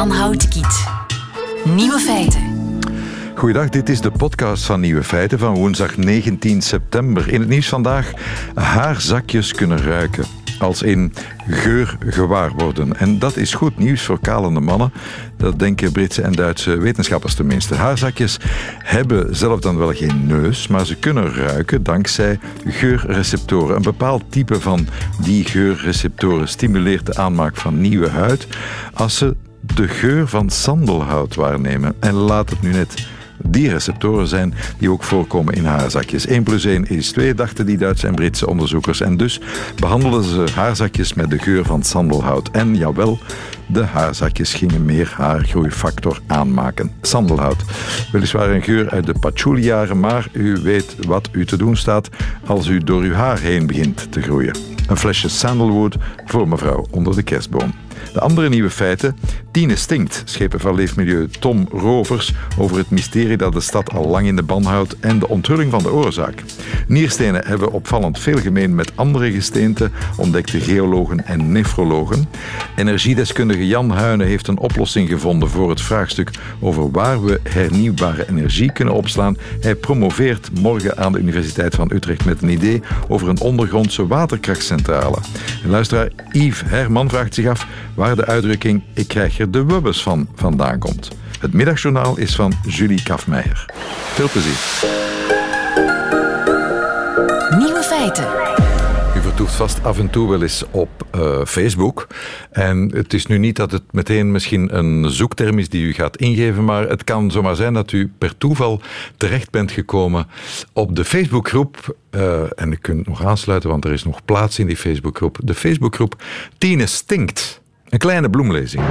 Jan Houtekiet. Nieuwe feiten. Goedendag, dit is de podcast van Nieuwe Feiten van woensdag 19 september. In het nieuws vandaag, haarzakjes kunnen ruiken. Als in geur gewaar worden. En dat is goed nieuws voor kalende mannen. Dat denken Britse en Duitse wetenschappers tenminste. Haarzakjes hebben zelf dan wel geen neus, maar ze kunnen ruiken dankzij geurreceptoren. Een bepaald type van die geurreceptoren stimuleert de aanmaak van nieuwe huid als ze de geur van sandelhout waarnemen. En laat het nu net die receptoren zijn die ook voorkomen in haarzakjes. 1 plus 1 is 2, dachten die Duitse en Britse onderzoekers. En dus behandelden ze haarzakjes met de geur van sandelhout. En jawel, de haarzakjes gingen meer haargroeifactor aanmaken. Sandelhout. Weliswaar een geur uit de patchouli-jaren, maar u weet wat u te doen staat als u door uw haar heen begint te groeien. Een flesje sandalwood voor mevrouw onder de kerstboom. De andere nieuwe feiten. Tine stinkt, schepen van Leefmilieu Tom Rovers over het mysterie dat de stad al lang in de ban houdt en de onthulling van de oorzaak. Nierstenen hebben opvallend veel gemeen met andere gesteenten, ontdekte geologen en nefrologen. Energiedeskundige Jan Huinen heeft een oplossing gevonden voor het vraagstuk over waar we hernieuwbare energie kunnen opslaan. Hij promoveert morgen aan de Universiteit van Utrecht met een idee over een ondergrondse waterkrachtcentrale. En luisteraar Yves Herman vraagt zich af waar de uitdrukking ik krijg er de wubbes van vandaan komt. Het middagjournaal is van Julie Kafmeijer. Veel plezier. Nieuwe feiten. U vertoeft vast af en toe wel eens op uh, Facebook. En het is nu niet dat het meteen misschien een zoekterm is die u gaat ingeven, maar het kan zomaar zijn dat u per toeval terecht bent gekomen op de Facebookgroep. Uh, en u kunt nog aansluiten, want er is nog plaats in die Facebookgroep. De Facebookgroep Tine Stinkt. Een kleine bloemlezing.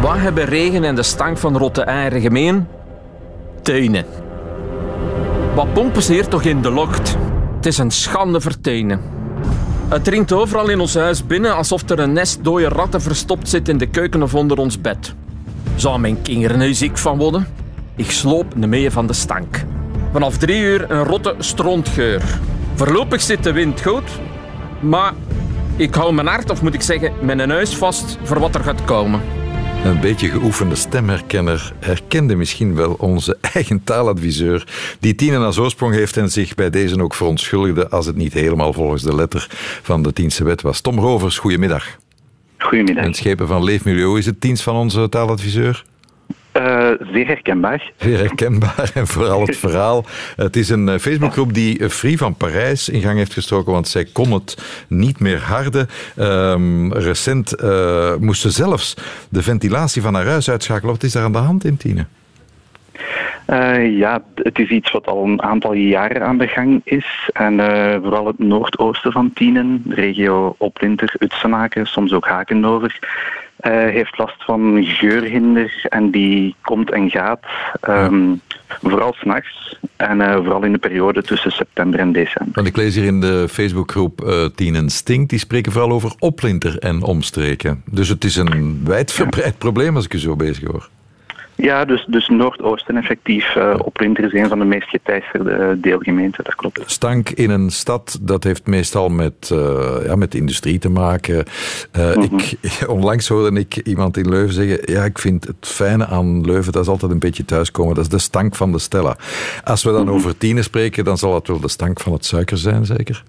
Wat hebben regen en de stank van rotte eieren gemeen? Tuinen. Wat pompen ze hier toch in de lokt? Het is een schande voor. Het dringt overal in ons huis binnen alsof er een nest dode ratten verstopt zit in de keuken of onder ons bed. Zou mijn kinderen nu ziek van worden? Ik sloop mee van de stank. Vanaf drie uur een rotte strontgeur. Voorlopig zit de wind goed, maar ik hou mijn hart, of moet ik zeggen, mijn neus vast voor wat er gaat komen. Een beetje geoefende stemherkenner herkende misschien wel onze eigen taaladviseur, die Tine als oorsprong heeft en zich bij deze ook verontschuldigde als het niet helemaal volgens de letter van de Tiense wet was. Tom Rovers, goedemiddag. Goedemiddag. En schepen van Leefmilieu is het dienst van onze taaladviseur? Uh, zeer herkenbaar. Zeer herkenbaar en vooral het verhaal. Het is een eh, Facebookgroep die Free van Parijs in gang heeft gestoken, want zij kon het niet meer harden. Um, recent uh, moest ze zelfs de ventilatie van haar huis uitschakelen. Wat is daar aan de hand in, Tine? Uh, ja, het is iets wat al een aantal jaren aan de gang is. En uh, vooral het noordoosten van Tienen, de regio Oplinter, Utsenaken, soms ook Hakenover, uh, heeft last van geurhinder en die komt en gaat. Um, vooral s'nachts en vooral in de periode tussen september en december. Want ik lees hier in de Facebookgroep uh, Tienen Stinkt, die spreken vooral over Oplinter en omstreken. Dus het is een wijdverbreid probleem als ik u zo bezig hoor. Ja, dus, dus Noordoosten effectief. Uh, Oplinter is een van de meest geteisterde deelgemeenten, dat klopt. Stank in een stad, dat heeft meestal met, uh, ja, met industrie te maken. Uh, mm -hmm. ik, onlangs hoorde ik iemand in Leuven zeggen, ja, ik vind het fijne aan Leuven, dat is altijd een beetje thuiskomen, dat is de stank van de Stella. Als we dan mm -hmm. over tienen spreken, dan zal dat wel de stank van het suiker zijn, zeker?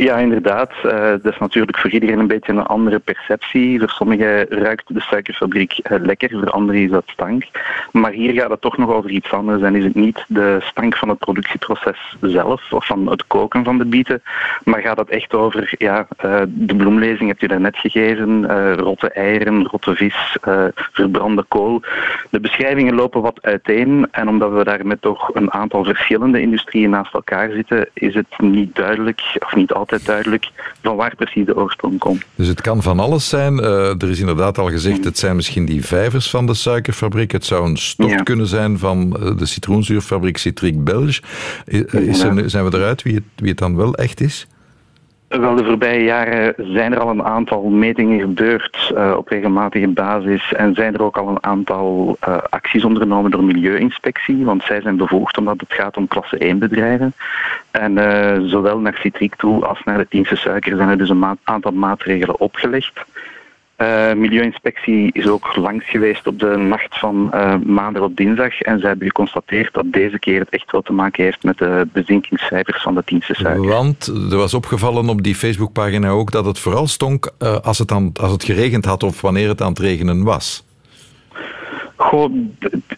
Ja, inderdaad. Uh, dat is natuurlijk voor iedereen een beetje een andere perceptie. Voor sommigen ruikt de suikerfabriek uh, lekker, voor anderen is dat stank. Maar hier gaat het toch nog over iets anders en is het niet de stank van het productieproces zelf of van het koken van de bieten, maar gaat het echt over ja, uh, de bloemlezing heb je daarnet gegeven, rotte eieren, rotte vis, verbrande kool. De beschrijvingen lopen wat uiteen en omdat we daar met toch een aantal verschillende industrieën naast elkaar zitten, is het niet duidelijk of niet altijd altijd duidelijk van waar precies de oorsprong komt. Dus het kan van alles zijn. Uh, er is inderdaad al gezegd, het zijn misschien die vijvers van de suikerfabriek. Het zou een stof ja. kunnen zijn van de citroenzuurfabriek Citric Belge. Is er, zijn we eruit wie het, wie het dan wel echt is? Wel, de voorbije jaren zijn er al een aantal metingen gebeurd uh, op regelmatige basis en zijn er ook al een aantal uh, acties ondernomen door Milieuinspectie, want zij zijn bevoegd omdat het gaat om klasse 1 bedrijven. En uh, zowel naar citriek toe als naar de Tiense suiker zijn er dus een aantal maatregelen opgelegd. Uh, Milieuinspectie is ook langs geweest op de nacht van uh, maandag op dinsdag en ze hebben geconstateerd dat deze keer het echt wel te maken heeft met de bezinkingscijfers van de tienste suiker. Want er was opgevallen op die Facebookpagina ook dat het vooral stonk uh, als, het aan, als het geregend had of wanneer het aan het regenen was. Goh,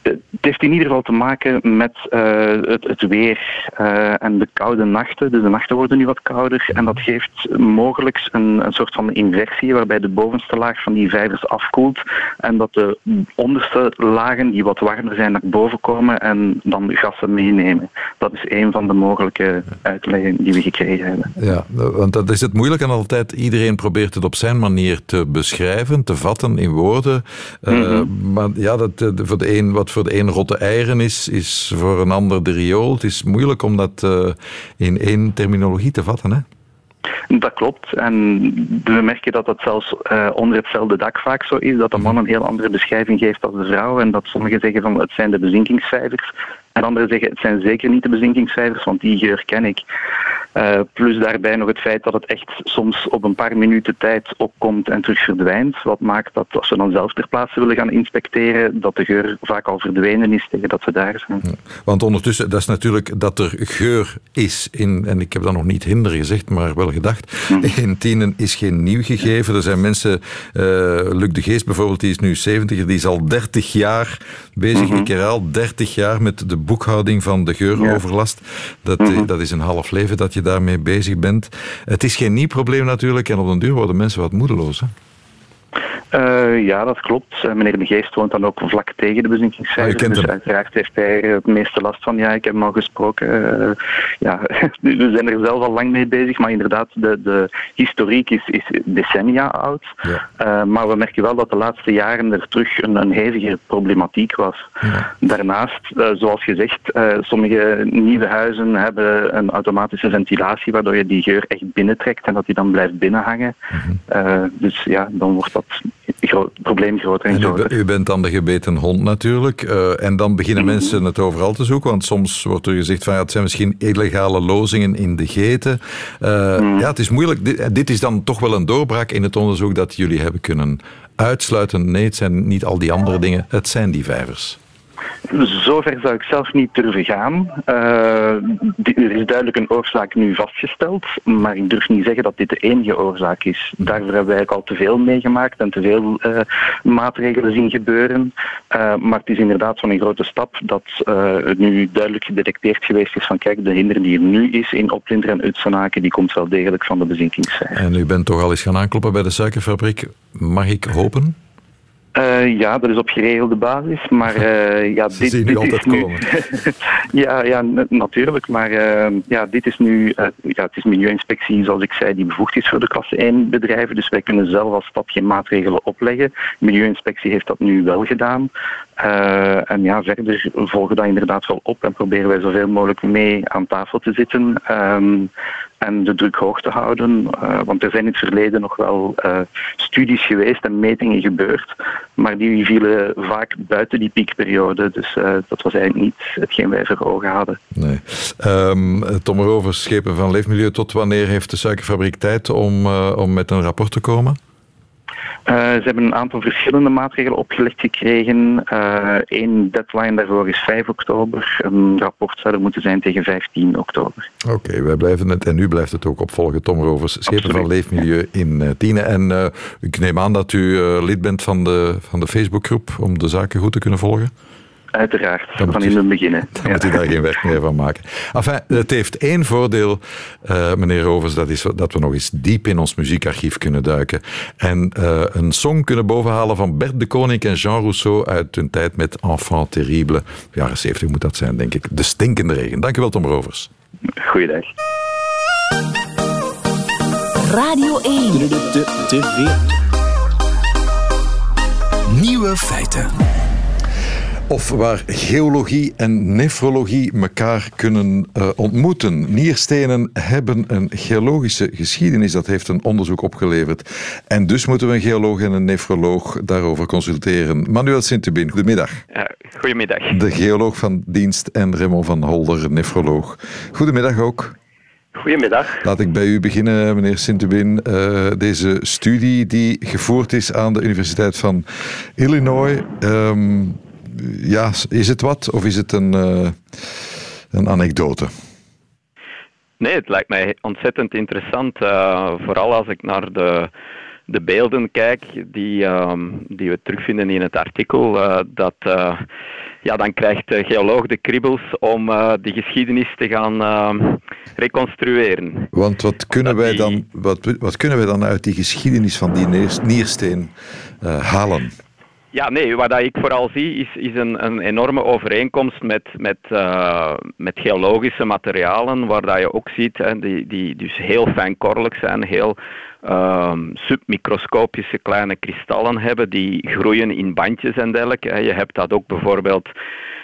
het heeft in ieder geval te maken met uh, het, het, weer uh, en de koude nachten. Dus de nachten worden nu wat kouder en dat geeft mogelijk een, een soort van inversie waarbij de bovenste laag van die vijvers afkoelt en dat de onderste lagen die wat warmer zijn naar boven komen en dan gassen meenemen. Dat is een van de mogelijke uitleggen die we gekregen hebben. Ja, want dat is het moeilijk en altijd iedereen probeert het op zijn manier te beschrijven, te vatten in woorden. Uh, mm -hmm. Maar ja, dat voor de een, wat voor de een rotte eieren is, is voor een ander de riool. Het is moeilijk om dat uh, in één terminologie te vatten. Hè? Dat klopt. En we merken dat dat zelfs uh, onder hetzelfde dak vaak zo is. Dat de man een heel andere beschrijving geeft als de vrouw. En dat sommigen zeggen van het zijn de bezinkingscijfers. En anderen zeggen het zijn zeker niet de bezinkingscijfers, want die geur ken ik. Uh, plus daarbij nog het feit dat het echt soms op een paar minuten tijd opkomt en terug verdwijnt. Wat maakt dat als we dan zelf ter plaatse willen gaan inspecteren, dat de geur vaak al verdwenen is tegen dat we daar zijn. Ja, want ondertussen, dat is natuurlijk dat er geur is in, en ik heb dat nog niet hinder gezegd, maar wel gedacht, hm. in Tienen is geen nieuw gegeven. Er zijn mensen, uh, Luc de Geest bijvoorbeeld, die is nu 70, die is al 30 jaar bezig, mm -hmm. ik herhaal 30 jaar met de boekhouding van de geuroverlast. Dat, mm -hmm. dat is een half leven dat je daarmee bezig bent. Het is geen nieuw probleem natuurlijk en op den duur worden mensen wat moedeloos. Hè? Uh, ja, dat klopt. Uh, meneer De Geest woont dan ook vlak tegen de bezinkingscijfers. Oh, dus uiteraard heeft hij er het meeste last van. Ja, ik heb hem al gesproken. Uh, ja, we zijn er zelf al lang mee bezig, maar inderdaad, de, de historiek is, is decennia oud. Ja. maar we merken wel dat de laatste jaren er terug een, een hevige problematiek was. Ja. Daarnaast, zoals gezegd, sommige nieuwe huizen hebben een automatische ventilatie, waardoor je die geur echt binnentrekt en dat die dan blijft binnenhangen. Mm -hmm. dus ja, dan wordt dat probleem groter en groter. U, u, bent dan de gebeten hond natuurlijk. Uh, en dan beginnen mm. mensen het overal te zoeken. Want soms wordt er gezegd van ja, het zijn misschien illegale lozingen in de geten. Uh, mm. Ja, het is moeilijk. Dit, dit, is dan toch wel een doorbraak in het onderzoek dat jullie hebben kunnen uitsluiten. Nee, het zijn niet al die andere dingen. Het zijn die vijvers. Zover zou ik zelf niet durven gaan. Uh, er is duidelijk een oorzaak nu vastgesteld, maar ik durf niet zeggen dat dit de enige oorzaak is. Daarvoor hebben wij al te veel meegemaakt en te veel uh, maatregelen zien gebeuren. Uh, maar het is inderdaad een grote stap dat het nu duidelijk gedetecteerd geweest is van kijk, de hinder die er nu is in Oplinder en Utsenaken, die komt wel degelijk van de bezinkingscijfers. En u bent toch al eens gaan aankloppen bij de suikerfabriek. Mag ik hopen? Uh, ja, dat is op geregelde basis. Maar uh, ja, dit, dit altijd is nu... komen. ja, ja, natuurlijk. Maar uh, ja, dit is nu... ja, het is Milieuinspectie, zoals ik zei, die bevoegd is voor de klasse 1 bedrijven. Dus wij kunnen zelf als stad geen maatregelen opleggen. Milieuinspectie heeft dat nu wel gedaan. en ja, verder volgen we dat inderdaad wel op en proberen wij zoveel mogelijk mee aan tafel te zitten. Um, en de druk hoog te houden. Uh, want er zijn in het verleden nog wel uh, studies geweest en metingen gebeurd, maar die vielen vaak buiten die piekperiode. Dus uh, dat was eigenlijk niet hetgeen wij voor ogen hadden. Nee. Um, Tom Rovers, schepen van Leefmilieu, tot wanneer heeft de suikerfabriek tijd om, om met een rapport te komen? Uh, ze hebben een aantal verschillende maatregelen opgelegd gekregen. Eén uh, deadline daarvoor is 5 oktober. Een rapport zou er moeten zijn tegen 15 oktober. Oké, okay, wij blijven het en u blijft het ook opvolgen. Tom Rovers, schepen van Leefmilieu in uh, Tiene. En ik neem aan dat u lid bent van de, van de Facebookgroep om de zaken goed te kunnen volgen. Uiteraard, dan van in het begin. Dan ja. moet u daar geen werk meer van maken. Enfin, het heeft één voordeel, uh, meneer Rovers, dat is dat we nog eens diep in ons muziekarchief kunnen duiken. En uh, een song kunnen bovenhalen van Bert de Koning en Jean Rousseau uit hun tijd met Enfant Terrible. Jaren 70 moet dat zijn, denk ik. De stinkende regen. Dank u wel, Tom Rovers. Goeiedag. Radio 1. Nieuwe feiten. Of waar geologie en nefrologie elkaar kunnen uh, ontmoeten. Nierstenen hebben een geologische geschiedenis. Dat heeft een onderzoek opgeleverd. En dus moeten we een geoloog en een nefroloog daarover consulteren. Manuel Sint-Tubin, goedemiddag. Ja, goedemiddag. De geoloog van dienst en Raymond van Holder, nefroloog. Goedemiddag ook. Goedemiddag. Laat ik bij u beginnen, meneer Sintubin. Uh, deze studie die gevoerd is aan de Universiteit van Illinois. Um, ja, is het wat of is het een, uh, een anekdote? Nee, het lijkt mij ontzettend interessant. Uh, vooral als ik naar de, de beelden kijk die, um, die we terugvinden in het artikel. Uh, dat, uh, ja, dan krijgt de geoloog de kriebels om de geschiedenis te gaan ehm, reconstrueren. Want wat kunnen, wij dan, wat, wat kunnen wij dan uit die geschiedenis van die niersteen halen? Ja, nee, wat ik vooral zie is, is een, een enorme overeenkomst met, met, uh, met geologische materialen, waar dat je ook ziet, hè, die, die dus heel fijnkorrelig zijn, heel um, submicroscopische kleine kristallen hebben, die groeien in bandjes en dergelijke. Je hebt dat ook bijvoorbeeld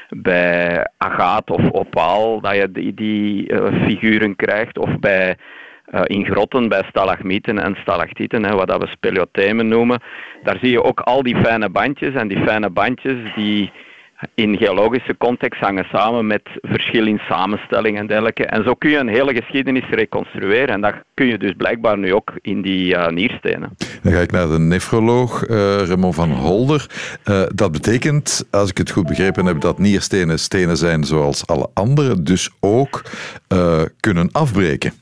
bij agaat of opaal, dat je die, die uh, figuren krijgt, of bij in grotten bij stalagmieten en stalactieten, hè, wat we speleothemen noemen. Daar zie je ook al die fijne bandjes en die fijne bandjes die in geologische context hangen samen met verschil in samenstelling en dergelijke. En zo kun je een hele geschiedenis reconstrueren. En dat kun je dus blijkbaar nu ook in die uh, nierstenen. Dan ga ik naar de nefroloog uh, Raymond van Holder. Dat betekent, als ik het goed begrepen heb, dat nierstenen stenen zijn zoals alle andere, dus ook kunnen afbreken.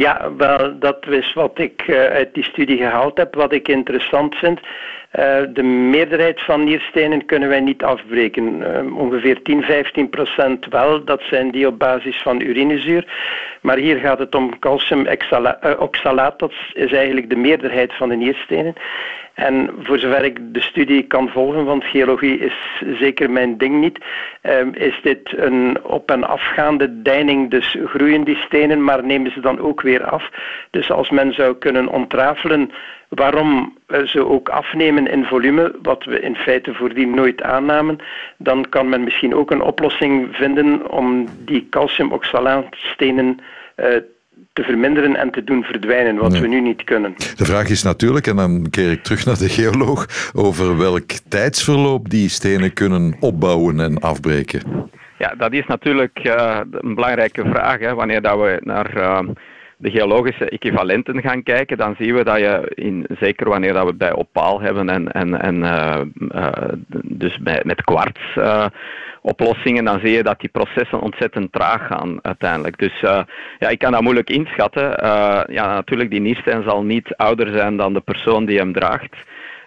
Ja, wel, dat is wat ik uh, uit die studie gehaald heb. Wat ik interessant vind. Uh, de meerderheid van nierstenen kunnen wij niet afbreken. Uh, ongeveer 10, 15 procent wel. Dat zijn die op basis van urinezuur. Maar hier gaat het om calciumoxalaat. dat is eigenlijk de meerderheid van de nierstenen. En voor zover ik de studie kan volgen, want geologie is zeker mijn ding niet, ehm, is dit een op- en afgaande deining. Dus groeien die stenen, maar nemen ze dan ook weer af. Dus als men zou kunnen ontrafelen waarom ze ook afnemen in volume, wat we in feite voordien nooit aannamen, dan kan men misschien ook een oplossing vinden om die calciumoxalaatstenen uh, te verminderen en te doen verdwijnen, wat we nu niet kunnen. De vraag is natuurlijk, en dan keer ik terug naar de geoloog, over welk tijdsverloop die stenen kunnen opbouwen en afbreken. Ja, dat is natuurlijk uh, een belangrijke vraag. Hè. Wanneer dat we naar uh, de geologische equivalenten gaan kijken, dan zien we dat je, in, zeker wanneer dat we bij opaal hebben en, en, en uh, dus bij, met kwarts oplossingen, dan zie je dat die processen ontzettend traag gaan uiteindelijk. Dus uh, ja, ik kan dat moeilijk inschatten. Uh, ja, natuurlijk, die niersteen zal niet ouder zijn dan de persoon die hem draagt.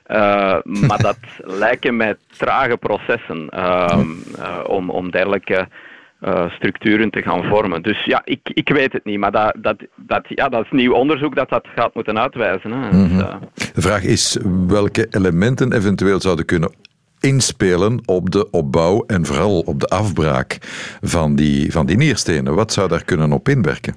Uh, maar dat lijken mij trage processen ehm, om, om dergelijke structuren te gaan vormen. Dus ja, ik, ik weet het niet, maar dat, dat, dat, ja, dat is nieuw onderzoek dat dat gaat moeten uitwijzen. Hè. Mm -hmm. dus, de vraag is welke elementen eventueel zouden kunnen inspelen op de opbouw en vooral op de afbraak van die, van die nierstenen. Wat zou daar kunnen op inwerken?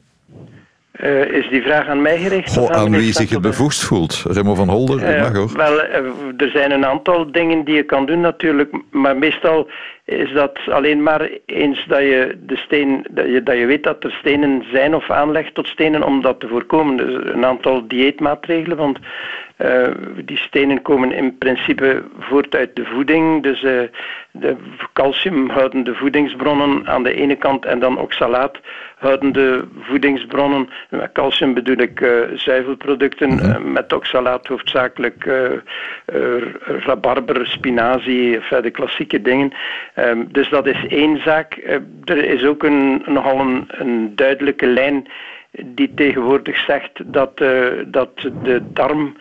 Uh, is die vraag aan mij gericht? Goh, aan, wie zich het bevoegd voelt. Remo van Holder, uh, mag hoor. Wel, uh, er zijn een aantal dingen die je kan doen natuurlijk, maar meestal is dat alleen maar eens dat je, de steen, dat je, dat je weet dat er stenen zijn of aanleg tot stenen om dat te voorkomen. Dus een aantal dieetmaatregelen, want uh, die stenen komen in principe voort uit de voeding. Dus uh, de calcium houden de voedingsbronnen aan de ene kant en dan oxalaat houden de voedingsbronnen. Met calcium bedoel ik uh, zuivelproducten, mm -hmm. met oxalaat hoofdzakelijk rabarber, spinazie, de klassieke dingen. Um, dus dat is één zaak. er is ook een, nogal een, een duidelijke lijn die tegenwoordig zegt dat, dat de darm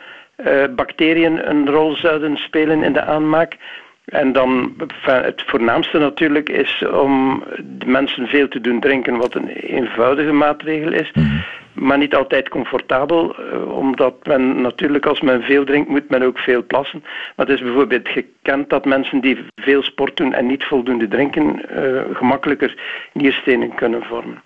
bacteriën een rol zouden spelen in de aanmaak. En dan het voornaamste natuurlijk is om de mensen veel te doen drinken, wat een eenvoudige maatregel is. Mhm maar niet altijd comfortabel, uh, omdat men natuurlijk als men veel drinkt, moet men ook veel plassen. Maar het is bijvoorbeeld gekend dat mensen die veel sport doen en niet voldoende drinken, uh, gemakkelijker nierstenen kunnen vormen.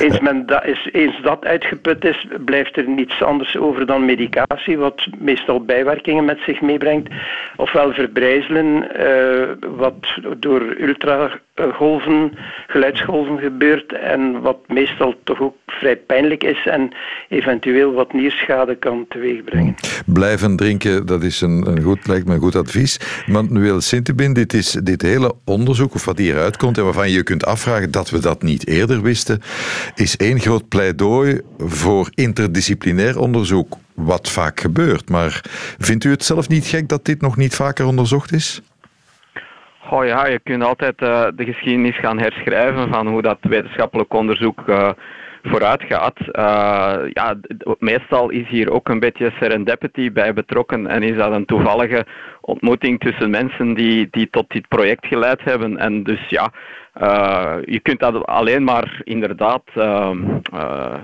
Eens, men da is, eens dat uitgeput is, blijft er niets anders over dan medicatie, wat meestal bijwerkingen met zich meebrengt. Ofwel verbrijzelen, uh, wat door ultragolven, geluidsgolven gebeurt en wat meestal toch ook vrij pijnlijk is en eventueel wat nierschade kan teweegbrengen. Blijven drinken, dat is een, een goed, lijkt me een goed advies. Manuel Sintebin, dit is dit hele onderzoek, of wat hieruit komt en waarvan je kunt afvragen dat we dat niet eerder wisten, is één groot pleidooi voor interdisciplinair onderzoek, wat vaak gebeurt. Maar vindt u het zelf niet gek dat dit nog niet vaker onderzocht is? Oh ja, je kunt altijd uh, de geschiedenis gaan herschrijven van hoe dat wetenschappelijk onderzoek uh, vooruit gaat. Uh, ja, meestal is hier ook een beetje serendipity bij betrokken en is dat een toevallige ontmoeting tussen mensen die, die tot dit project geleid hebben. En dus ja, je kunt dat alleen maar inderdaad ehm, eh,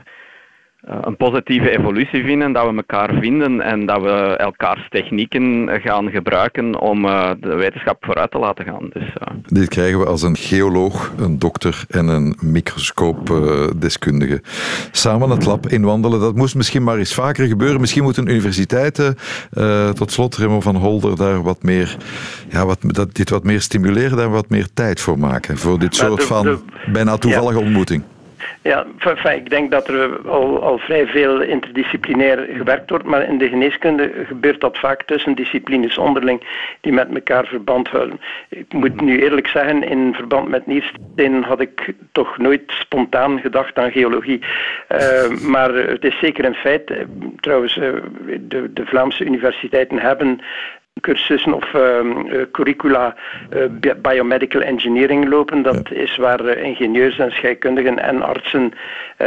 een positieve evolutie vinden, dat we elkaar vinden en dat we elkaars technieken gaan gebruiken om uh, de wetenschap vooruit te laten gaan. Dus, uh. Dit krijgen we als een geoloog, een dokter en een microscoopdeskundige samen het lab inwandelen. Dat moest misschien maar eens vaker gebeuren. Misschien moeten universiteiten, tot slot Remo van Holder, daar wat meer, ja, wat, dat, dit wat meer stimuleren, daar wat meer tijd voor maken. Voor dit soort van bijna toevallige ontmoeting. Ja, ik denk dat er al, al vrij veel interdisciplinair gewerkt wordt, maar in de geneeskunde gebeurt dat vaak tussen disciplines onderling die met elkaar verband houden. Ik moet nu eerlijk zeggen, in verband met Nierstein had ik toch nooit spontaan gedacht aan geologie. Uh, maar het is zeker een feit. Eh, trouwens, de, de Vlaamse universiteiten hebben cursussen of uh, curricula uh, biomedical engineering lopen. Dat is waar uh, ingenieurs en scheikundigen en artsen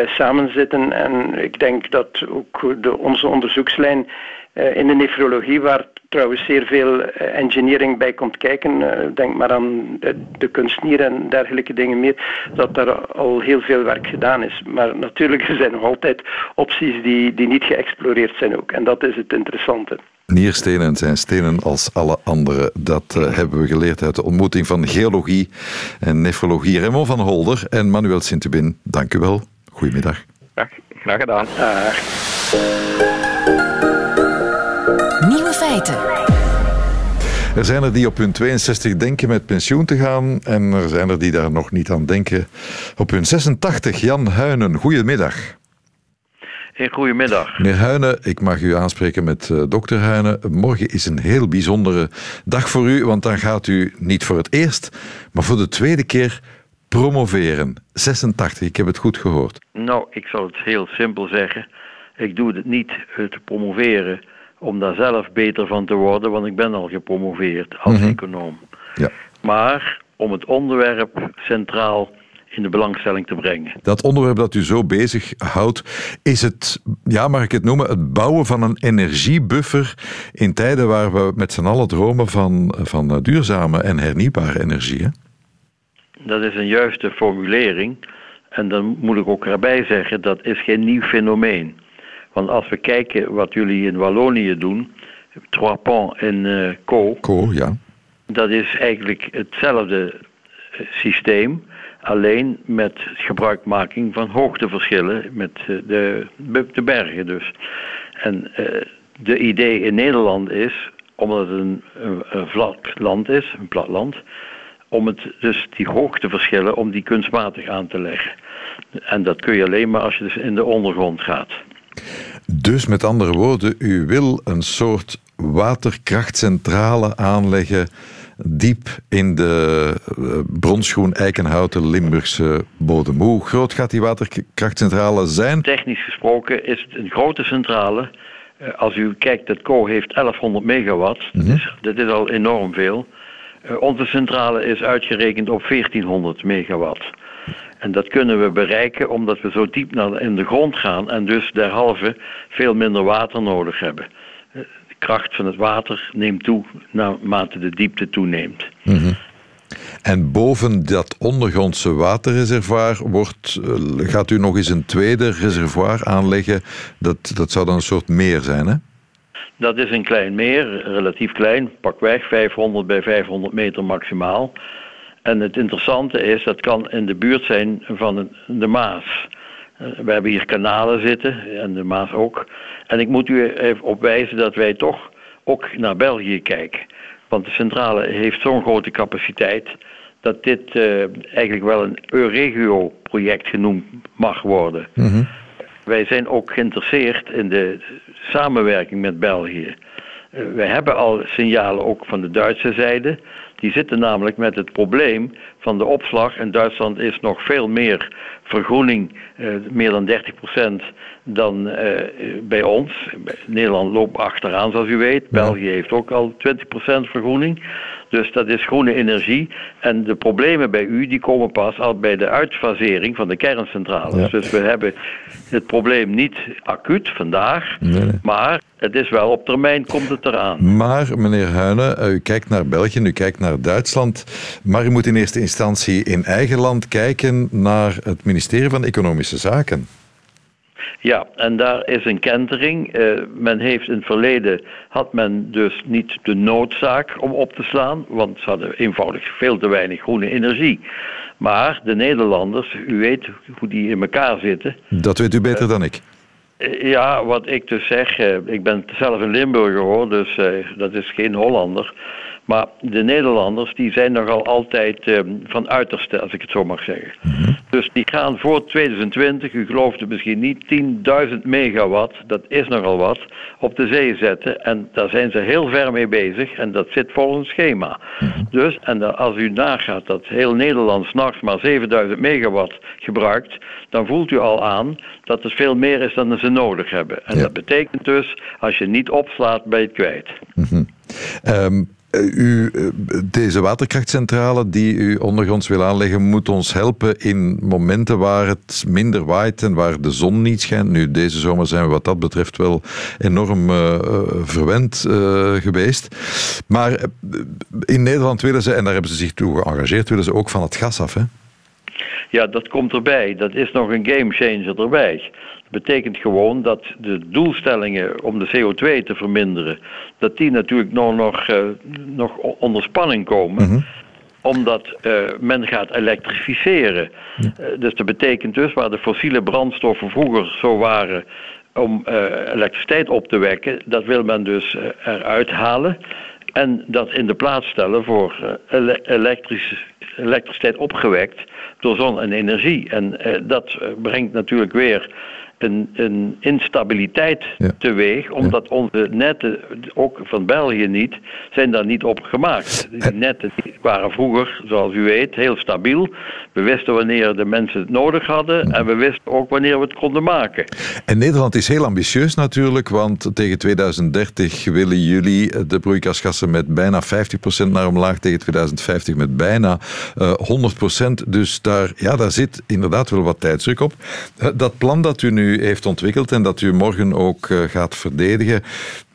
samen zitten. En ik denk dat ook de, onze onderzoekslijn in de nefrologie, waar trouwens zeer veel engineering bij komt kijken, denk maar aan de kunstnier en dergelijke dingen meer, dat daar al heel veel werk gedaan is. Maar natuurlijk er zijn nog altijd opties die, die niet geëxploreerd zijn ook. En dat is het interessante. Nierstenen zijn stenen als alle andere. Dat uh, hebben we geleerd uit de ontmoeting van geologie en nefrologie. Raymond van Holder en Manuel Sintubin, dank u wel. Goedemiddag. Graag, graag gedaan. Nieuwe feiten. Er zijn er die op hun 62 denken met pensioen te gaan en er zijn er die daar nog niet aan denken. Op hun 86, Jan Huinen, goedemiddag. Hey, goedemiddag. Meneer Huinen, ik mag u aanspreken met uh, dokter Huinen. Morgen is een heel bijzondere dag voor u, want dan gaat u niet voor het eerst, maar voor de tweede keer promoveren. 86, ik heb het goed gehoord. Nou, ik zal het heel simpel zeggen. Ik doe het niet uh, te promoveren om daar zelf beter van te worden, want ik ben al gepromoveerd als mm-hmm. econoom. Ja. Maar om het onderwerp centraal in de belangstelling te brengen. Dat onderwerp dat u zo bezig houdt, is het, ja, mag ik het noemen, het bouwen van een energiebuffer in tijden waar we met z'n allen dromen van, van duurzame en hernieuwbare energie. Hè? Dat is een juiste formulering. En dan moet ik ook erbij zeggen, dat is geen nieuw fenomeen. Want als we kijken wat jullie in Wallonië doen, Trois Ponts en uh, Co. Co, ja. Dat is eigenlijk hetzelfde eh, systeem alleen met gebruikmaking van hoogteverschillen met eh, de, de bergen dus. En uh, de idee in Nederland is, omdat het een, een, vlak land is, een plat land, om het, dus die hoogteverschillen, om die kunstmatig aan te leggen. En dat kun je alleen maar als je dus in de ondergrond gaat. Dus met andere woorden, u wil een soort waterkrachtcentrale aanleggen diep in de eh, bronsgroen eikenhouten Limburgse bodem. Hoe groot gaat die waterkrachtcentrale zijn? Technisch gesproken is het een grote centrale. Eh, als u kijkt, het CO heeft 1100 megawatt. Mm -hmm. dat is al enorm veel. Eh, onze centrale is uitgerekend op 1400 megawatt. En dat kunnen we bereiken omdat we zo diep naar in de grond gaan en dus derhalve veel minder water nodig hebben kracht van het water neemt toe naarmate de diepte toeneemt. Mhm. En boven dat ondergrondse waterreservoir wordt, eh, gaat u nog eens een tweede reservoir aanleggen. Dat, dat zou dan een soort meer zijn, hè? Dat is een klein meer, relatief klein, pakweg 500 bij 500 meter maximaal. En het interessante is, dat kan in de buurt zijn van de Maas. Eh, we hebben hier kanalen zitten en de Maas ook. En ik moet u even opwijzen dat wij toch ook naar België kijken. Want de centrale heeft zo'n grote capaciteit dat dit uh, eigenlijk wel een Euregio-project genoemd mag worden. Mhm. Wij zijn ook geïnteresseerd in de samenwerking met België. Uh, wij hebben al signalen ook van de Duitse zijde Die zitten namelijk met het probleem van de opslag. In Duitsland is nog veel meer vergroening, eh, meer dan 30% dan eh, bij ons. Nederland loopt achteraan, zoals u weet. België heeft ook al 20% vergroening. Dus dat is groene energie. En de problemen bij u die komen pas al bij de uitfasering van de kerncentrales. Dus we hebben het probleem niet acuut vandaag, maar het is wel op termijn komt het eraan. Maar meneer Huinen, u kijkt naar België, u kijkt naar Duitsland, maar u moet in eerste instantie in eigen land kijken naar het ministerie van Economische Zaken. Ja, en daar is een kentering. Uh, men heeft in het verleden, had men dus niet de noodzaak om op te slaan, want ze hadden eenvoudig veel te weinig groene energie. Maar de Nederlanders, u weet hoe die in elkaar zitten. Dat weet u beter uh, dan ik. Uh, ja, wat ik dus zeg, ik ben zelf een Limburger hoor, dus dat is geen Hollander. Maar de Nederlanders die zijn nogal altijd van uiterste, als ik het zo mag zeggen. Mhm. Dus die gaan voor 2020, u gelooft het misschien niet, 10.000 megawatt, dat is nogal wat, op de zee zetten. En daar zijn ze heel ver mee bezig en dat zit volgens schema. Mhm. Dus, en als u nagaat dat heel Nederland s'nachts maar 7000 megawatt gebruikt, dan voelt u al aan dat het veel meer is dan ze nodig hebben. En dat betekent dus, als je niet opslaat, ben je het kwijt. Mm u, eh, deze waterkrachtcentrale die u ondergronds wil aanleggen, moet ons helpen in momenten waar het minder waait en waar de zon niet schijnt. Nu, deze zomer zijn we wat dat betreft wel enorm uh, verwend geweest. Maar in Nederland willen ze, en daar hebben ze zich toe geëngageerd, willen ze ook van het gas af. Hè? Ja, dat komt erbij. Dat is nog een gamechanger erbij. Dat betekent gewoon dat de doelstellingen om de CO2 te verminderen, dat die natuurlijk nog, nog, uh, nog onder spanning komen. Mhm. Omdat uh, men gaat elektrificeren. Uh, dus dat betekent dus waar de fossiele brandstoffen vroeger zo waren om elektriciteit op te wekken, dat wil men dus eruit halen. En dat in de plaats stellen voor elektriciteit opgewekt door zon en energie. En dat brengt natuurlijk weer een, een instabiliteit ja. teweeg, omdat onze netten, ook van België niet, zijn daar niet op gemaakt. Die netten die waren vroeger, zoals u weet, heel stabiel. We wisten wanneer de mensen het nodig hadden en we wisten ook wanneer we het konden maken. En Nederland is heel ambitieus natuurlijk, want tegen 2030 willen jullie de broeikasgassen met bijna 50% naar omlaag, tegen 2050 met bijna uh, eh, 100%. Dus daar, ja, daar zit inderdaad wel wat tijdsdruk op. Dat plan dat u nu heeft ontwikkeld en dat u morgen ook uh, gaat verdedigen,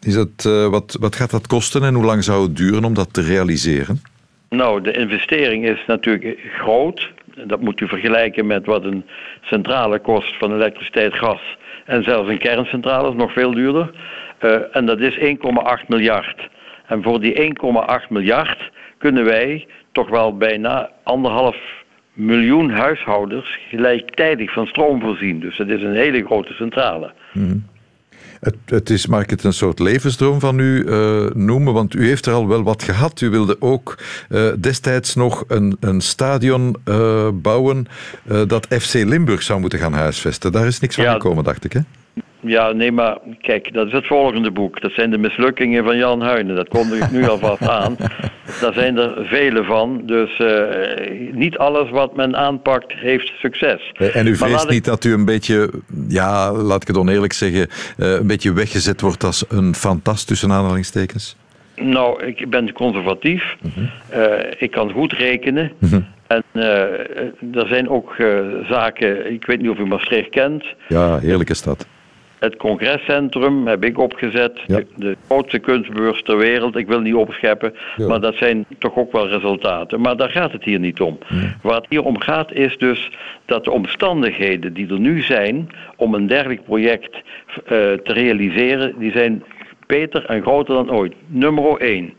is het, wat, wat gaat dat kosten en hoe lang zou het duren om dat te realiseren? Nou, de investering is natuurlijk groot. Dat moet u vergelijken met wat een centrale kost van elektriciteit, gas en zelfs een kerncentrale is nog veel duurder. Uh, en dat is 1,8 miljard. En voor die 1,8 miljard kunnen wij toch wel bijna anderhalf miljoen huishoudens gelijktijdig van stroom voorzien. Dus dat is een hele grote centrale. Mm. Het, het, is, mag ik het een soort levensdroom van u uh, noemen? Want u heeft er al wel wat gehad. U wilde ook uh, destijds nog een, een stadion uh, bouwen dat FC Limburg zou moeten gaan huisvesten. Daar is niks van ja, gekomen, dacht ik, hè? Ja, nee, maar kijk, dat is het volgende boek. Dat zijn de mislukkingen van Jan Huinen. Dat kondig ik nu alvast aan. Daar zijn er vele van. Dus uh, niet alles wat men aanpakt heeft succes. En u vreest niet dat u een beetje, ja, laat ik het oneerlijk zeggen, uh, een beetje weggezet wordt als een fantast tussen aanhalingstekens? Nou, ik ben conservatief. Uh -huh. ik kan goed rekenen. -huh. En er zijn ook zaken, ik weet niet of u Maastricht kent. Ja, heerlijke stad. Het congrescentrum heb ik opgezet. Ja. De, grootste kunstbeurs ter wereld. Ik wil niet opscheppen. Ja. Maar dat zijn toch ook wel resultaten. Maar daar gaat het hier niet om. Ja. Waar het hier om gaat is dus dat de omstandigheden die er nu zijn om een dergelijk project uh, te realiseren, die zijn beter en groter dan ooit. Nummer 1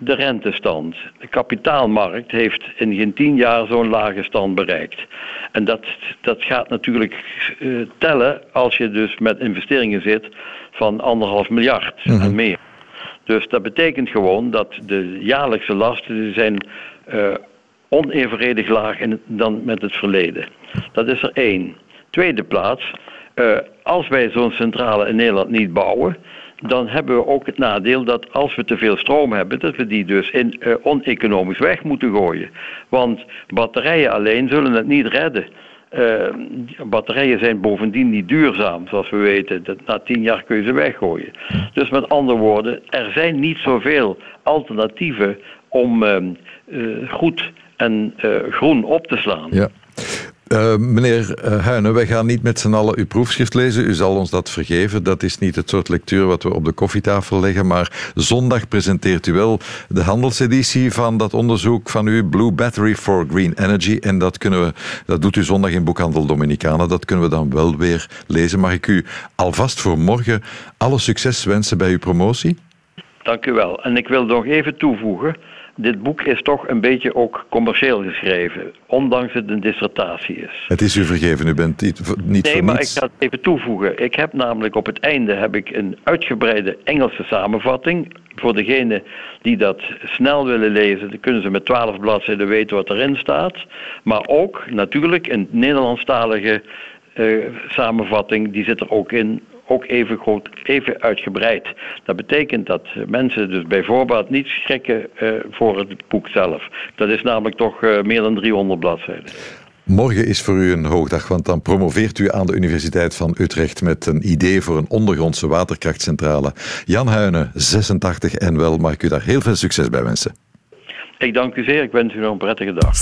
de rentestand. De kapitaalmarkt heeft in geen tien jaar zo'n lage stand bereikt. En dat, dat gaat natuurlijk uh, tellen als je dus met investeringen zit van anderhalf miljard mm -hmm. en meer. Dus dat betekent gewoon dat de jaarlijkse lasten zijn uh, onevenredig laag in, dan met het verleden. Dat is er één. Tweede plaats, uh, als wij zo'n centrale in Nederland niet bouwen, dan hebben we ook het nadeel dat als we te veel stroom hebben, dat we die dus in uh, oneconomisch weg moeten gooien. Want batterijen alleen zullen het niet redden. Uh, batterijen zijn bovendien niet duurzaam, zoals we weten. Dat, na tien jaar kun je ze weggooien. Dus met andere woorden, er zijn niet zoveel alternatieven om uh, goed en groen op te slaan. Ja. Uh, meneer uh, Huinen, wij gaan niet met z'n allen uw proefschrift lezen. U zal ons dat vergeven. Dat is niet het soort lectuur wat we op de koffietafel leggen. Maar zondag presenteert u wel de handelseditie van dat onderzoek van u, Blue Battery for Green Energy. En dat, kunnen we, dat doet u zondag in Boekhandel Dominicana. Dat kunnen we dan wel weer lezen. Mag ik u alvast voor morgen alle succes wensen bij uw promotie? Dank u wel. En ik wil nog even toevoegen dit boek is toch een beetje ook commercieel geschreven, ondanks het een dissertatie is. Het is u vergeven, u bent niet, niet nee, maar niets. ik ga het even toevoegen. Ik heb namelijk op het einde heb ik een uitgebreide Engelse samenvatting. Voor degenen die dat snel willen lezen, dan kunnen ze met twaalf bladzijden weten wat erin staat. Maar ook natuurlijk een Nederlandstalige uh, samenvatting, die zit er ook in ook even, groot, even uitgebreid. Dat betekent dat mensen dus bijvoorbeeld niet schrikken uh, voor het boek zelf. Dat is namelijk toch uh, meer dan 300 bladzijden. Morgen is voor u een hoogdag, want dan promoveert u aan de Universiteit van Utrecht met een idee voor een ondergrondse waterkrachtcentrale. Jan Huinen, 86 en wel, mag ik u daar heel veel succes bij wensen. Ik dank u zeer, ik wens u nog een prettige dag.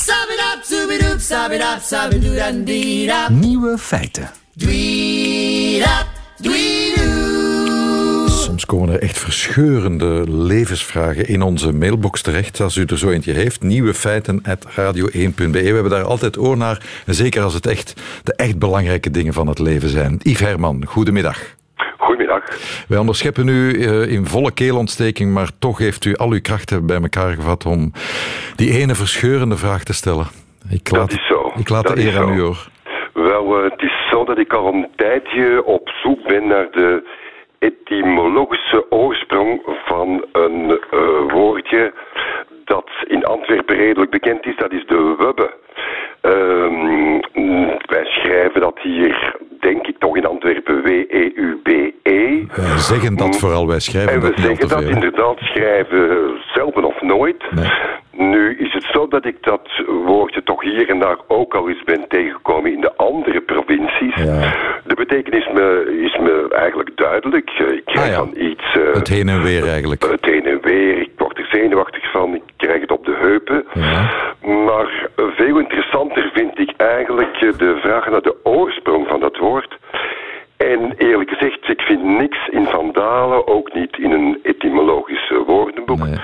Nieuwe feiten. Soms komen er echt verscheurende levensvragen in onze mailbox terecht. Als u er zo eentje heeft, nieuwe feiten radio1.be. We hebben daar altijd oor naar. Zeker als het echt de echt belangrijke dingen van het leven zijn. Yves Herman, goedemiddag. Goedemiddag. Wij onderscheppen u in volle keelontsteking, maar toch heeft u al uw krachten bij elkaar gevat om die ene verscheurende vraag te stellen. Ik laat, dat is zo. Ik laat dat de eer aan u hoor. Wel, het is zo dat ik al een tijdje op zoek ben naar de etymologische oorsprong van een uh, woordje dat in Antwerpen redelijk bekend is, dat is de wubbe. Uh, wij schrijven dat hier, denk ik toch in Antwerpen, W-E-U-B-E. -E. Wij zeggen dat vooral, wij schrijven en dat we zeggen dat inderdaad schrijven zelden of nooit. Nee. Nu is het zo dat ik dat woordje toch hier en daar ook al eens ben tegengekomen in de andere provincies. Ja. De betekenis me, is me eigenlijk duidelijk. Ik krijg ah, ja. dan iets... Uh, het heen en weer eigenlijk. Het heen en weer. Ik word er zenuwachtig van. Ik krijg het op de heupen. Ja. Maar veel interessanter vind ik eigenlijk de vraag naar de oorsprong van dat woord. En eerlijk gezegd, ik vind niks in Vandalen, ook niet in een etymologisch woordenboek. Nee.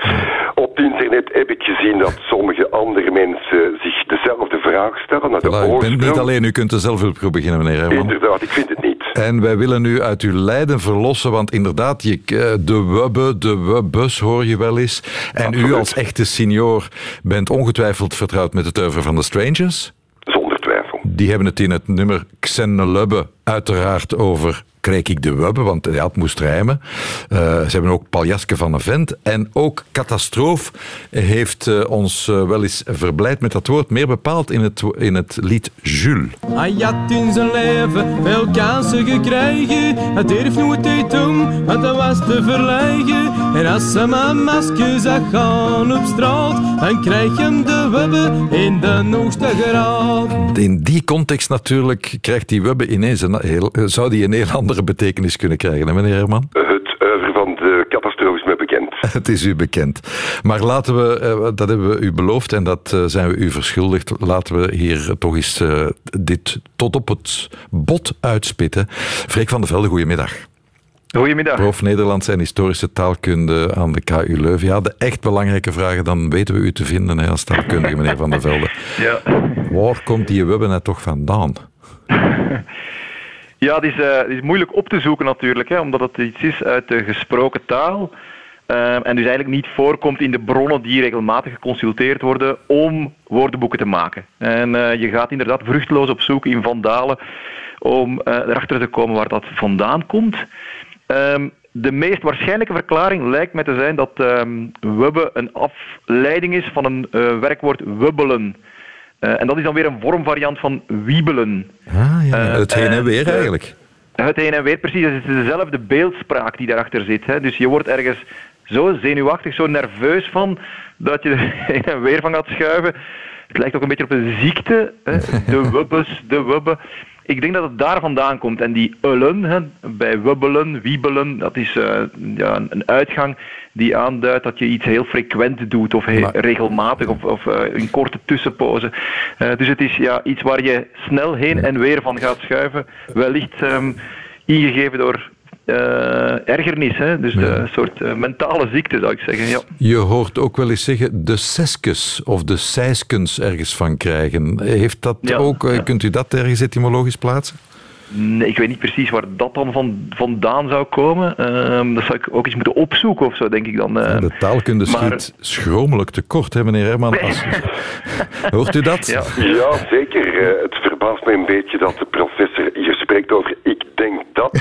Op internet heb ik gezien dat sommige andere mensen zich dezelfde vraag stellen naar de Voilà, u bent niet alleen, u kunt de zelfhulp beginnen, meneer Herman. Inderdaad, ik vind het niet. En wij willen u uit uw lijden verlossen, want inderdaad, je, eh, de wubbe, de wubbus hoor je wel eens. En Absoluut. u als echte senior bent ongetwijfeld vertrouwd met het oeuvre van de Strangers. Zonder twijfel. Die hebben het in het nummer Xenelubbe uiteraard over kreeg ik de wubbe, want ja, het moest rijmen. Uh, ze hebben ook Paljaske van de Vent. En ook Catastroof heeft uh, ons uh, wel eens verblijd met dat woord, meer bepaald in het, in het lied Jules. Hij had in zijn leven veel kansen gekregen. Het durft nooit uit doen, want dat was te verleggen. En als ze mijn masker zag gaan op straat, dan krijg je hem de wubbe in de hoogste graad. In die context natuurlijk krijgt die wubbe ineens een heel, zou die een heel andere betekenis kunnen krijgen, hè, meneer Herman? Het oeuvre van de catastrofe is me bekend. Het is u bekend. Maar laten we, uh, dat hebben we u beloofd en dat uh, zijn we u verschuldigd. Laten we hier toch eens uh, dit tot op het bot uitspitten. Freek van der Velde, goedemiddag. Goedemiddag. Prof Nederlandse en historische taalkunde aan de KU Leuven. Ja, de echt belangrijke vragen, dan weten we u te vinden hè, als taalkundige, meneer Van der Velde. Ja. Waar komt die webben nou toch vandaan? Ja, het is, het is moeilijk op te zoeken natuurlijk, hè, omdat het iets is uit de gesproken taal. Uh, en dus eigenlijk niet voorkomt in de bronnen die regelmatig geconsulteerd worden om woordenboeken te maken. En uh, je gaat inderdaad vruchteloos op zoek in Vandalen om erachter te komen waar dat vandaan komt. Um, de meest waarschijnlijke verklaring lijkt mij te zijn dat um, wubbe een afleiding is van een werkwoord wubbelen. Uh, en dat is dan weer een vormvariant van wiebelen. Ah, ja, het heen en weer eigenlijk. het heen en weer precies. Het is dezelfde beeldspraak die daarachter zit. Hè. Dus je wordt ergens zo zenuwachtig, zo nerveus van, dat je er heen en weer van gaat schuiven. Het lijkt ook een beetje op een ziekte. Hè. De wubbes, de wubben. Ik denk dat het daar vandaan komt. En die ullen, hè, bij wubbelen, wiebelen, dat is uh, ja, een uitgang die aanduidt dat je iets heel frequent doet of heel regelmatig of, of uh, in korte tussenpozen. Uh, dus het is ja, iets waar je snel heen en weer van gaat schuiven. Wellicht um, ingegeven door uh, ergernis. Hè? Dus ja. een soort uh, mentale ziekte, zou ik zeggen. Ja. Je hoort ook wel eens zeggen de seskes of de seiskens ergens van krijgen. Heeft dat ja, ook, ja. kunt u dat ergens etymologisch plaatsen? Nee, ik weet niet precies waar dat dan van, vandaan zou komen. Uh, dat zou ik ook eens moeten opzoeken of zo, denk ik dan. De taalkunde maar... schiet schromelijk tekort, hè, meneer Herman? Als... Hoort u dat? Ja, ja zeker. Het verbaast mij een beetje dat de professor spreekt over ik denk dat,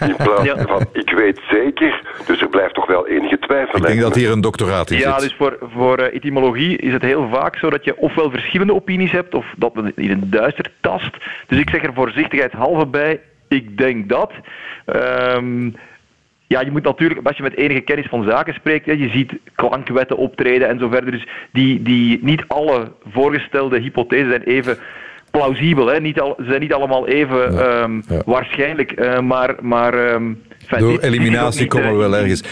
in plaats ja. van ik weet zeker. Dus er blijft toch wel enige twijfel. Ik denk dat hier een doctoraat in ja, zit. Ja, dus voor, voor uh, etymologie is het heel vaak zo dat je ofwel verschillende opinies hebt, of dat men in een duister tast. Dus ik zeg er voorzichtigheidshalve bij, ik denk dat. Um, ja, je moet natuurlijk, als je met enige kennis van zaken spreekt, je ziet klankwetten optreden en zo verder. Dus die, die, niet alle voorgestelde hypothesen zijn even plausibel. Hè? Niet al, ze zijn niet allemaal even ja, um, ja. waarschijnlijk, uh, maar... maar um, Door eliminatie komen we wel ergens.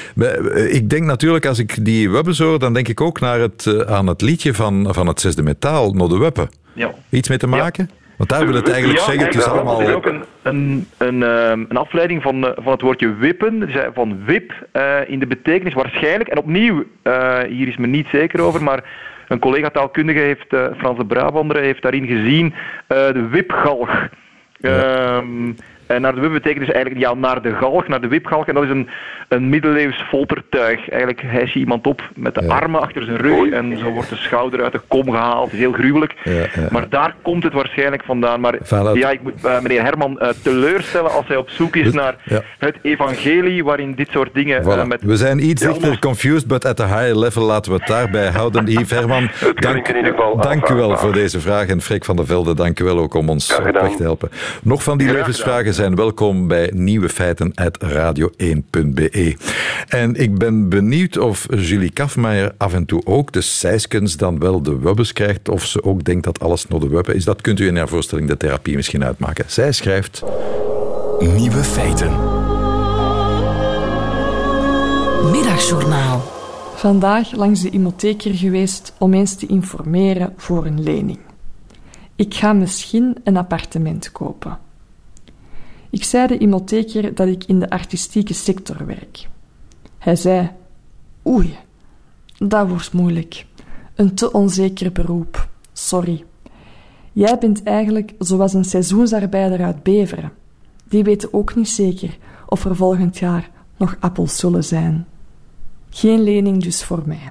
Ik denk natuurlijk, als ik die webbes hoor, dan denk ik ook naar het, aan het liedje van, van het zesde metaal, No de Weppen. Ja. Iets mee te maken? Want daar wil het eigenlijk ja, zeggen, het is allemaal... Het is ook een, een, een, een afleiding van, van het woordje wippen, van wip, uh, in de betekenis waarschijnlijk, en opnieuw, uh, hier is men niet zeker over, maar een collega taalkundige heeft, uh, Frans de Brabander, heeft daarin gezien de wipgalg. Ja. Um, en naar de wip betekent dus eigenlijk ja, naar de galg, naar de wipgalg. En dat is een, een middeleeuws foltertuig. Eigenlijk hijs je iemand op met de ja. armen achter zijn rug en zo wordt de schouder uit de kom gehaald. Het is heel gruwelijk. Ja, ja. Maar daar komt het waarschijnlijk vandaan. Maar Vanuit... ja, ik moet uh, meneer Herman uh, teleurstellen als hij op zoek is naar het evangelie waarin dit soort dingen... Voilà. Uh, met we zijn iets dichter confused, but at a higher level laten we het daarbij houden. Yves Herman, dank, dank u wel voor deze vraag. En Freek van der Velde, dank u wel ook om ons op weg te helpen. Nog van die levensvragen zijn welkom bij Nieuwe Feiten uit radio1.be. En ik ben benieuwd of Julie Kafmeijer af en toe ook de seiskens dan wel de wubbes krijgt, of ze ook denkt dat alles nog de wubbe is. Dat kunt u in haar voorstelling de therapie misschien uitmaken. Zij schrijft... Nieuwe Feiten. Middagjournaal. Vandaag langs de imotheker geweest om eens te informeren voor een lening. Ik ga misschien een appartement kopen. Ik zei de imotheker dat ik in de artistieke sector werk. Hij zei: Oei, dat wordt moeilijk. Een te onzeker beroep. Sorry. Jij bent eigenlijk zoals een seizoensarbeider uit Beveren. Die weten ook niet zeker of er volgend jaar nog appels zullen zijn. Geen lening dus voor mij.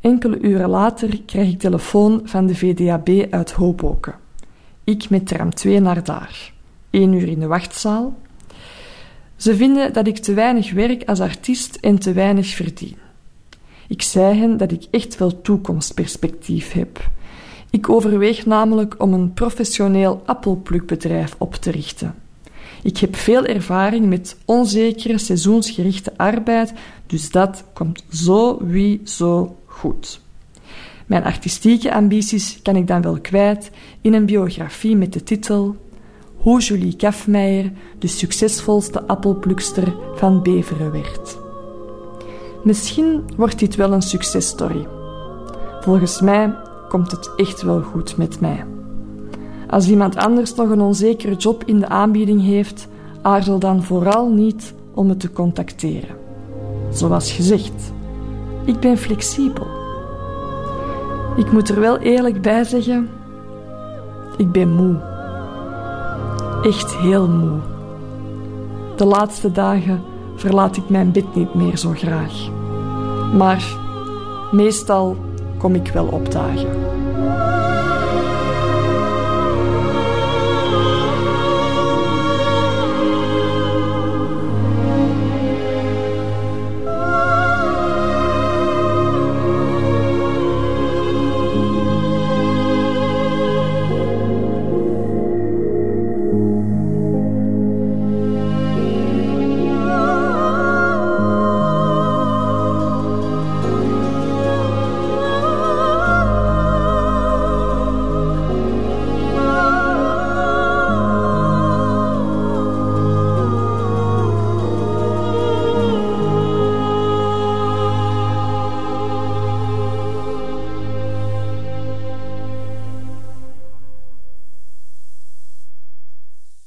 Enkele uren later krijg ik telefoon van de VDAB uit Hoboken. Ik met tram 2 naar daar één uur in de wachtzaal. Ze vinden dat ik te weinig werk als artiest en te weinig verdien. Ik zei hen dat ik echt wel toekomstperspectief heb. Ik overweeg namelijk om een professioneel appelplukbedrijf op te richten. Ik heb veel ervaring met onzekere seizoensgerichte arbeid, dus dat komt zo wie zo goed. Mijn artistieke ambities kan ik dan wel kwijt in een biografie met de titel hoe Julie Kafmeijer de succesvolste appelplukster van Beveren werd. Misschien wordt dit wel een successtory. Volgens mij komt het echt wel goed met mij. Als iemand anders nog een onzekere job in de aanbieding heeft, aarzel dan vooral niet om me te contacteren. Zoals gezegd, ik ben flexibel. Ik moet er wel eerlijk bij zeggen, ik ben moe echt heel moe. De laatste dagen verlaat ik mijn bed niet meer zo graag. Maar meestal kom ik wel opdagen.